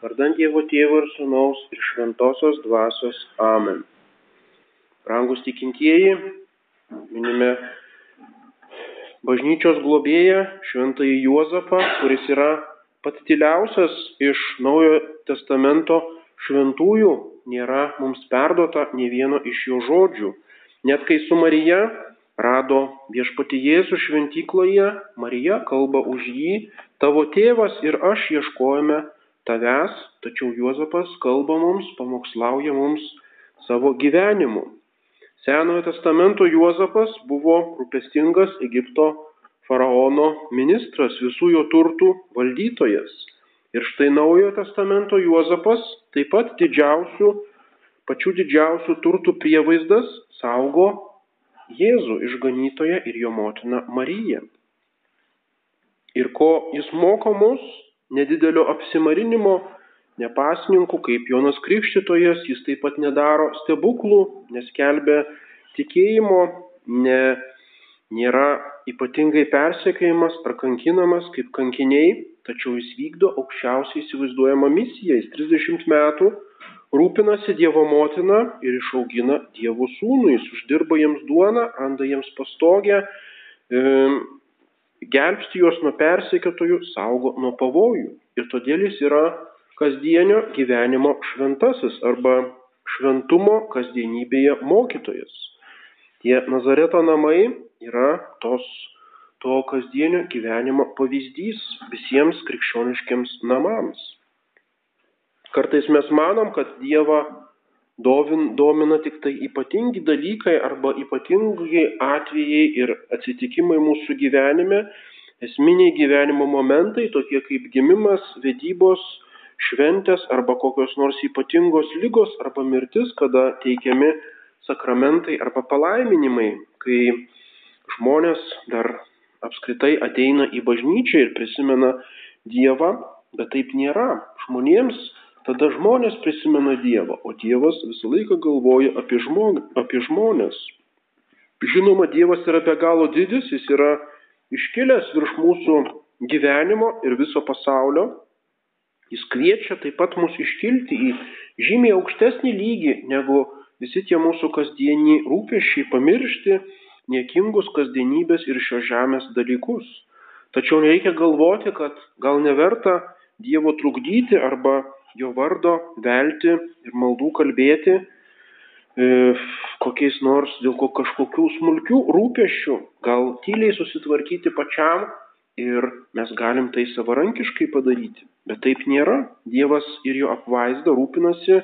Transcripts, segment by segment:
Vardant Dievo Tėvo ir Sūnaus ir Šventosios Dvasios. Amen. Rangus tikintieji, minime bažnyčios globėją Šventąjį Juozapą, kuris yra pats tyliausias iš Naujojo Testamento šventųjų, nėra mums perduota ne vieno iš jo žodžių. Net kai su Marija rado viešpati Jėzų šventykloje, Marija kalba už jį, tavo tėvas ir aš ieškojame tavęs, tačiau Juozapas kalba mums, pamokslauja mums savo gyvenimu. Senojo testamento Juozapas buvo rūpestingas Egipto faraono ministras, visų jo turtų valdytojas. Ir štai naujojo testamento Juozapas taip pat didžiausių, pačių didžiausių turtų prievaizdas saugo Jėzų išganytoje ir jo motiną Mariją. Ir ko jis moko mus, nedidelio apsimarinimo, nepasninkų, kaip Jonas Krikščitojas, jis taip pat nedaro stebuklų, neskelbia tikėjimo, ne, nėra ypatingai persekiojimas ar kankinamas kaip kankiniai, tačiau jis vykdo aukščiausiai įsivaizduojamą misiją. Jis 30 metų rūpinasi Dievo motina ir išaugina Dievo sūnų, jis uždirba jiems duoną, randa jiems pastogę, gelbsti juos nuo persekiotojų, saugo nuo pavojų. Ir todėl jis yra kasdienio gyvenimo šventasis arba šventumo kasdienybėje mokytojas. Tie Nazareto namai yra tos, to kasdienio gyvenimo pavyzdys visiems krikščioniškiams namams. Kartais mes manom, kad Dievą dovin, domina tik tai ypatingi dalykai arba ypatingi atvejai ir atsitikimai mūsų gyvenime, esminiai gyvenimo momentai, tokie kaip gimimas, vedybos, šventės arba kokios nors ypatingos lygos arba mirtis, kada teikiami sakramentai arba palaiminimai, kai žmonės dar apskritai ateina į bažnyčią ir prisimena Dievą, bet taip nėra. Žmonėms Tada žmonės prisimena Dievą, o Dievas visą laiką galvoja apie, žmog, apie žmonės. Žinoma, Dievas yra be galo didis, jis yra iškilęs virš mūsų gyvenimo ir viso pasaulio. Jis kviečia taip pat mus iškilti į žymiai aukštesnį lygį negu visi tie mūsų kasdieniai rūpešiai, pamiršti niekingus kasdienybės ir šios žemės dalykus. Tačiau nereikia galvoti, kad gal neverta Dievo trukdyti arba jo vardo velti ir maldų kalbėti e, kokiais nors dėl ko kažkokių smulkių rūpeščių, gal tyliai susitvarkyti pačiam ir mes galim tai savarankiškai padaryti. Bet taip nėra. Dievas ir jo apvaizda rūpinasi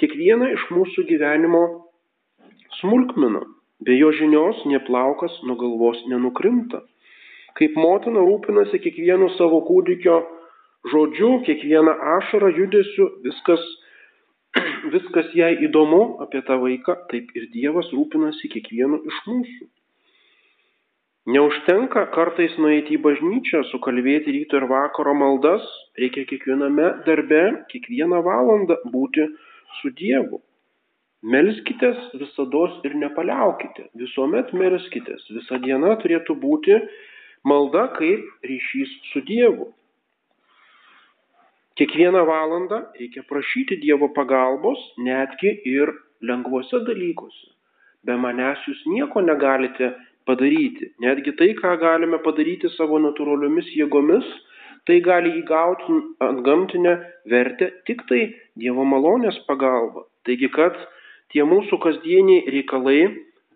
kiekvieną iš mūsų gyvenimo smulkmeną. Be jo žinios neplaukas nuo galvos nenukrinta. Kaip motina rūpinasi kiekvienu savo kūdikio žodžiu, kiekvieną ašarą, judesiu, viskas, viskas jai įdomu apie tą vaiką, taip ir Dievas rūpinasi kiekvienu iš mūsų. Neužtenka kartais nueiti į bažnyčią, sukalbėti ryto ir vakaro maldas, reikia kiekviename darbe, kiekvieną valandą būti su Dievu. Melskitės visada ir nepaliaukite, visuomet melskitės, visa diena turėtų būti malda kaip ryšys su Dievu. Kiekvieną valandą reikia prašyti Dievo pagalbos, netgi ir lengvuose dalykuose. Be manęs jūs nieko negalite padaryti. Netgi tai, ką galime padaryti savo natūraliomis jėgomis, tai gali įgauti ant gamtinę vertę tik tai Dievo malonės pagalba. Taigi, kad tie mūsų kasdieniai reikalai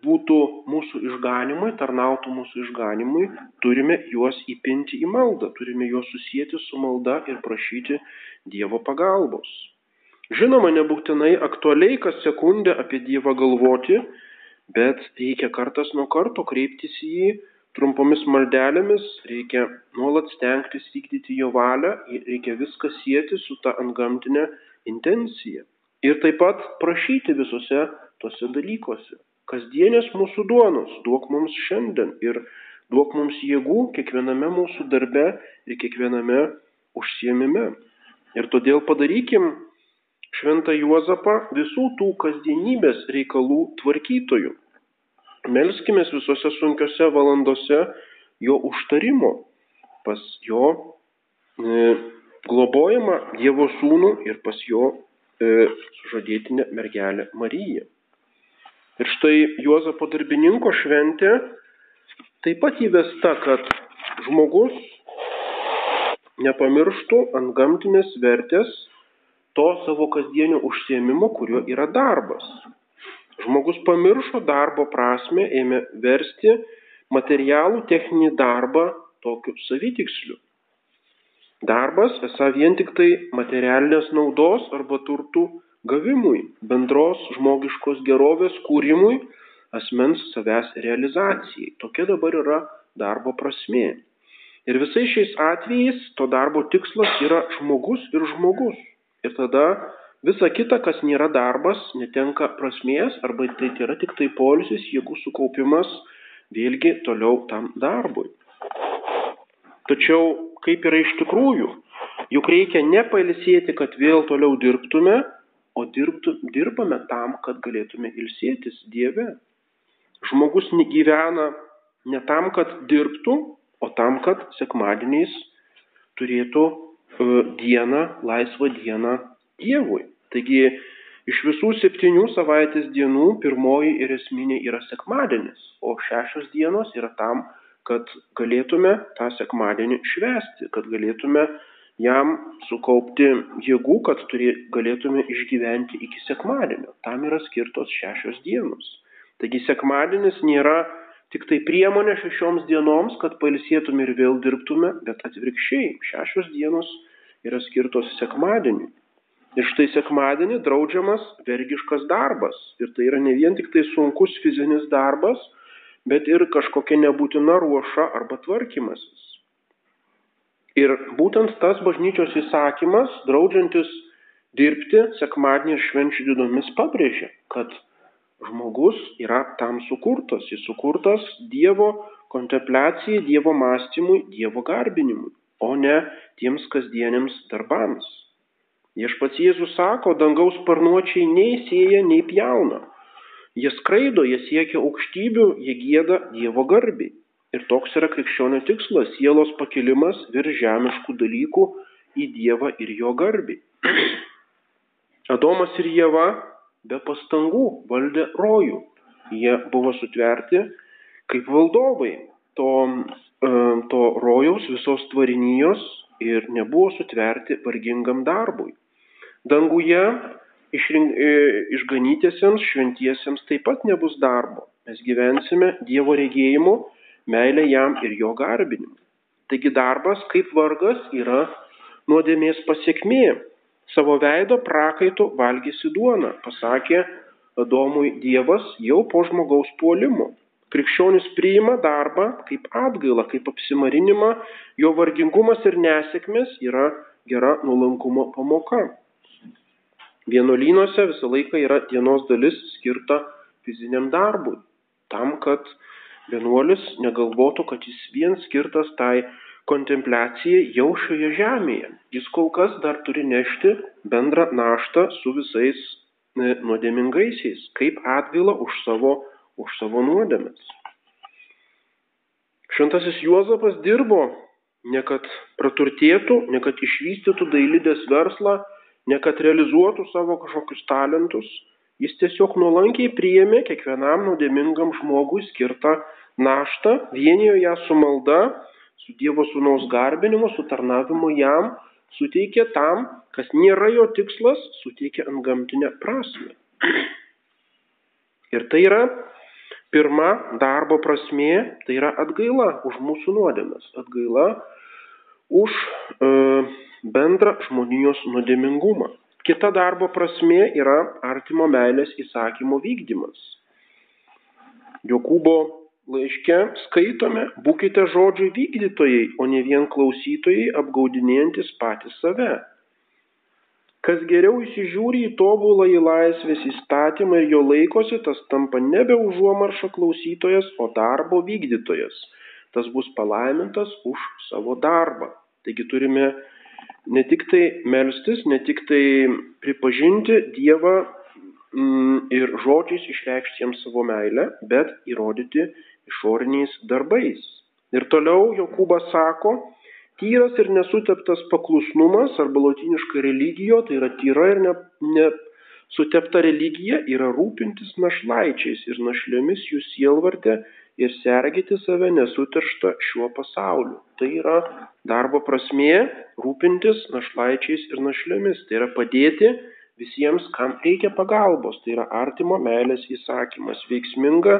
būtų mūsų išganimui, tarnautų mūsų išganimui, turime juos įpinti į maldą, turime juos susijęti su malda ir prašyti Dievo pagalbos. Žinoma, nebūtinai aktualiai kas sekundę apie Dievą galvoti, bet reikia kartas nuo karto kreiptis į jį trumpomis maldelėmis, reikia nuolat stengtis vykdyti jo valią, reikia viską sieti su ta antgamtinė intencija. Ir taip pat prašyti visose tose dalykuose kasdienės mūsų duonos duok mums šiandien ir duok mums jėgų kiekviename mūsų darbe ir kiekviename užsiemime. Ir todėl padarykim šventą Juozapą visų tų kasdienybės reikalų tvarkytojų. Melskime visose sunkiose valandose jo užtarimo, pas jo e, globojama Dievo sūnų ir pas jo e, žadėtinę mergelę Mariją. Ir štai Juozapo darbininko šventė taip pat įvesta, kad žmogus nepamirštų ant gamtinės vertės to savo kasdienio užsiemimo, kuriuo yra darbas. Žmogus pamiršo darbo prasme, ėmė versti materialų techninį darbą tokiu savitiksliu. Darbas esą vien tik tai materialinės naudos arba turtų gavimui, bendros žmogiškos gerovės kūrimui, asmens savęs realizacijai. Tokia dabar yra darbo prasmė. Ir visais šiais atvejais to darbo tikslas yra žmogus ir žmogus. Ir tada visa kita, kas nėra darbas, netenka prasmės arba tai yra tik tai polisis, jėgų sukaupimas vėlgi toliau tam darbui. Tačiau kaip yra iš tikrųjų, juk reikia nepalisėti, kad vėl toliau dirbtume, o dirbtų, dirbame tam, kad galėtume ilsėtis Dieve. Žmogus gyvena ne tam, kad dirbtų, o tam, kad sekmadieniais turėtų uh, dieną, laisvą dieną Dievui. Taigi iš visų septynių savaitės dienų pirmoji ir esminė yra sekmadienis, o šešios dienos yra tam, kad galėtume tą sekmadienį švęsti, kad galėtume jam sukaupti jėgų, kad turė, galėtume išgyventi iki sekmadienio. Tam yra skirtos šešios dienos. Taigi sekmadienis nėra tik tai priemonė šešioms dienoms, kad pailsėtume ir vėl dirbtume, bet atvirkščiai šešios dienos yra skirtos sekmadieniui. Ir štai sekmadienį draudžiamas vergiškas darbas. Ir tai yra ne vien tik tai sunkus fizinis darbas, bet ir kažkokia nebūtina ruoša arba tvarkymasis. Ir būtent tas bažnyčios įsakymas, draudžiantis dirbti sekmadienį ir švenčių dienomis, pabrėžia, kad žmogus yra tam sukurtas. Jis sukurtas Dievo kontempliacijai, Dievo mąstymui, Dievo garbinimui, o ne tiems kasdieniams darbams. Viešpats Jėzus sako, dangaus sparnuočiai nei sėja, nei pjauna, Jie skraido, jie siekia aukštybių, jie gėda Dievo garbiai. Ir toks yra krikščionio tikslas - sielos pakilimas virš žemiškų dalykų į Dievą ir jo garbiai. Adomas ir Jėva be pastangų valdė rojų. Jie buvo sutverti kaip valdovai to, e, to rojaus visos tvarinijos ir nebuvo sutverti vargingam darbui. Danguje išrink, e, išganytiesiems, šventiesiems taip pat nebus darbo. Mes gyvensime Dievo regėjimu, meilė jam ir jo garbinimu. Taigi darbas kaip vargas yra nuodėmės pasiekmė. Savo veido prakaitų valgysi duoną, pasakė Adomui Dievas jau po žmogaus puolimo. Krikščionis priima darbą kaip atgailą, kaip apsimarinimą, jo vargingumas ir nesėkmės yra gera nuolankumo pamoka. Vienuolynuose visą laiką yra dienos dalis skirta fiziniam darbui. Tam, kad vienuolis negalvotų, kad jis vien skirtas tai kontempliacijai jau šioje žemėje. Jis kol kas dar turi nešti bendrą naštą su visais e, nuodėmingaisiais, kaip atgaila už savo, už savo nuodėmes. Šventasis Juozapas dirbo ne kad praturtėtų, ne kad išvystytų dailidės verslą, ne kad realizuotų savo kažkokius talentus, jis tiesiog nuolankiai priėmė kiekvienam nuodėmingam žmogui skirtą naštą, vienijo ją su malda, su Dievo sūnaus garbinimu, su tarnavimu jam, suteikė tam, kas nėra jo tikslas, suteikė ant gamtinę prasme. Ir tai yra pirma darbo prasmė, tai yra atgaila už mūsų nuodėmes, atgaila už e, bendrą žmonijos nuodėmingumą. Kita darbo prasme yra artimo meilės įsakymo vykdymas. Jokūbo laiške skaitome, būkite žodžių vykdytojai, o ne vien klausytojai apgaudinėjantis patys save. Kas geriau įsižiūri į tobulą į laisvės įstatymą ir jo laikosi, tas tampa nebe užuomaršo klausytojas, o darbo vykdytojas. Tas bus palaimintas už savo darbą. Taigi turime ne tik tai melstis, ne tik tai pripažinti Dievą mm, ir žodžiais išreikšti jam savo meilę, bet įrodyti išoriniais darbais. Ir toliau Jokūbas sako, Tyras ir nesuteptas paklusnumas arba latiniškai religijo, tai yra tyra ir ne, nesutepta religija, yra rūpintis našlaičiais ir našlėmis jų sielvartė ir sergėti save nesuterštą šiuo pasauliu. Tai yra darbo prasmė rūpintis našlaičiais ir našlėmis. Tai yra padėti visiems, kam reikia pagalbos. Tai yra artimo meilės įsakymas. Veiksminga,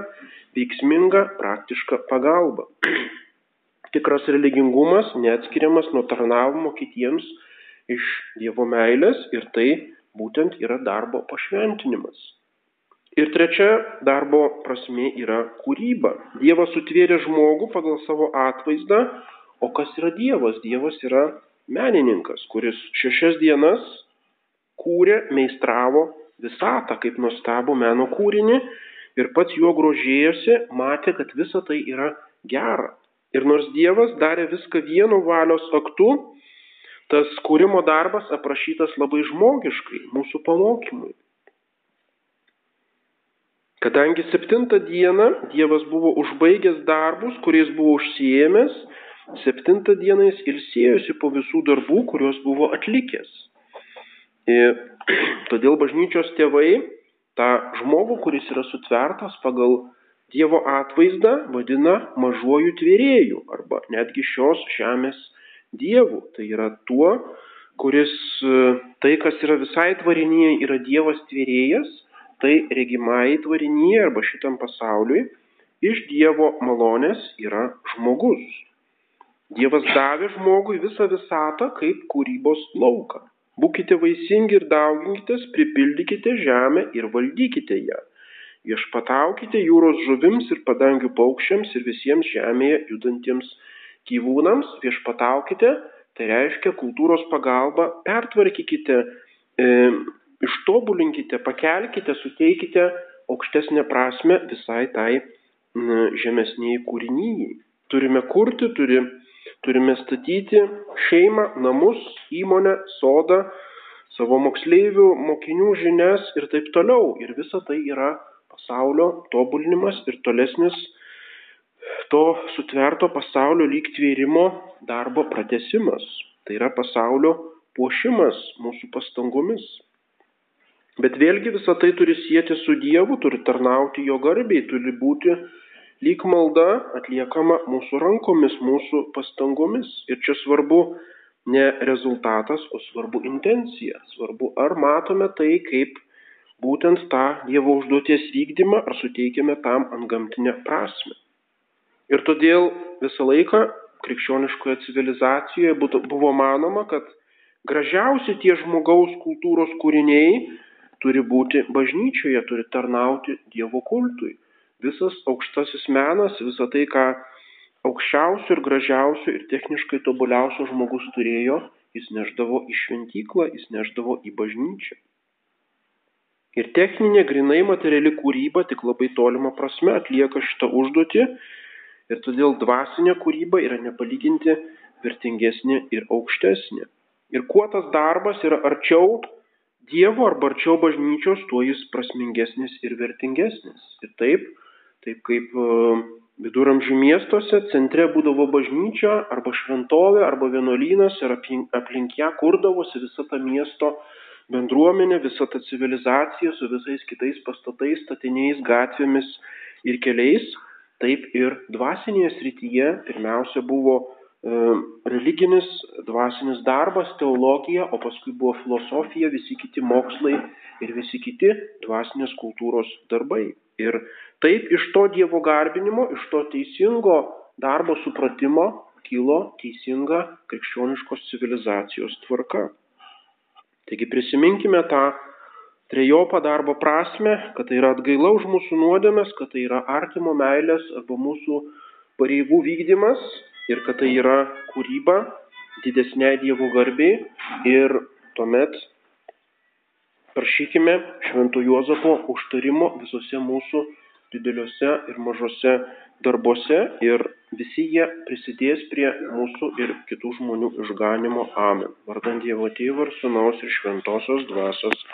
veiksminga praktiška pagalba. Tikras religingumas neatskiriamas nuo tarnavimo kitiems iš Dievo meilės ir tai būtent yra darbo pašventinimas. Ir trečia darbo prasme yra kūryba. Dievas sutvėrė žmogų pagal savo atvaizdą, o kas yra Dievas? Dievas yra menininkas, kuris šešias dienas kūrė, meistravo visatą kaip nuostabų meno kūrinį ir pats juo grožėjosi, matė, kad visa tai yra gera. Ir nors Dievas darė viską vienu valios aktu, tas kūrimo darbas aprašytas labai žmogiškai mūsų pamokymui. Kadangi septintą dieną Dievas buvo užbaigęs darbus, kuriais buvo užsiemęs, septintą dieną jis ilsėjosi po visų darbų, kuriuos buvo atlikęs. Ir todėl bažnyčios tėvai tą žmogų, kuris yra sutvertas pagal Dievo atvaizdą, vadina mažuoju tvėrėju arba netgi šios žemės dievu. Tai yra tuo, kuris tai, kas yra visai tvarinyje, yra Dievas tvėrėjas tai regimai tvarinyje arba šitam pasauliui iš Dievo malonės yra žmogus. Dievas davė žmogui visą visatą kaip kūrybos lauką. Būkite vaisingi ir dauginkitės, pripildykite žemę ir valdykite ją. Viešpataukite jūros žuvims ir padangių paukščiams ir visiems žemėje judantiems gyvūnams. Viešpataukite, tai reiškia kultūros pagalba, pertvarkykite e, ištobulinkite, pakelkite, suteikite aukštesnę prasme visai tai žemesniai kūrinyjai. Turime kurti, turi, turime statyti šeimą, namus, įmonę, sodą, savo moksleivių, mokinių žinias ir taip toliau. Ir visa tai yra pasaulio tobulinimas ir tolesnis to sutverto pasaulio lyg tvėrimo darbo pratesimas. Tai yra pasaulio puošimas mūsų pastangomis. Bet vėlgi visą tai turi sieti su Dievu, turi tarnauti jo garbiai, turi būti lyg malda atliekama mūsų rankomis, mūsų pastangomis. Ir čia svarbu ne rezultatas, o svarbu intencija. Svarbu, ar matome tai kaip būtent tą Dievo užduoties vykdymą, ar suteikiame tam antgamtinę prasme. Ir todėl visą laiką krikščioniškoje civilizacijoje buvo manoma, kad gražiausi tie žmogaus kultūros kūriniai turi būti bažnyčioje, turi tarnauti Dievo kultui. Visas aukštasis menas, visa tai, ką aukščiausio ir gražiausio ir techniškai tobuliausio žmogus turėjo, jis neždavo į šventyklą, jis neždavo į bažnyčią. Ir techninė, grinai materiali kūryba tik labai tolima prasme atlieka šitą užduotį ir todėl dvasinė kūryba yra nepalyginti vertingesnė ir aukštesnė. Ir kuo tas darbas yra arčiau Dievo arba arčiau bažnyčios, tuo jis prasmingesnis ir vertingesnis. Ir taip, taip kaip e, viduramžių miestuose centre būdavo bažnyčia arba šventovė arba vienuolynas ir aplink ją kurdavosi visa ta miesto bendruomenė, visa ta civilizacija su visais kitais pastatais, statiniais, gatvėmis ir keliais, taip ir dvasinėje srityje pirmiausia buvo religinis, dvasinis darbas, teologija, o paskui buvo filosofija, visi kiti mokslai ir visi kiti dvasinės kultūros darbai. Ir taip iš to Dievo garbinimo, iš to teisingo darbo supratimo kilo teisinga krikščioniškos civilizacijos tvarka. Taigi prisiminkime tą trejopą darbo prasme, kad tai yra atgaila už mūsų nuodėmes, kad tai yra artimo meilės arba mūsų pareigų vykdymas ir kad tai yra kūryba didesniai Dievo garbiai ir tuomet prašykime Švento Juozapo užtarimo visose mūsų dideliuose ir mažose darbuose ir visi jie prisidės prie mūsų ir kitų žmonių išganimo. Amen. Vardant Dievo Tėvą ir Sūnaus ir Šventosios Dvasios.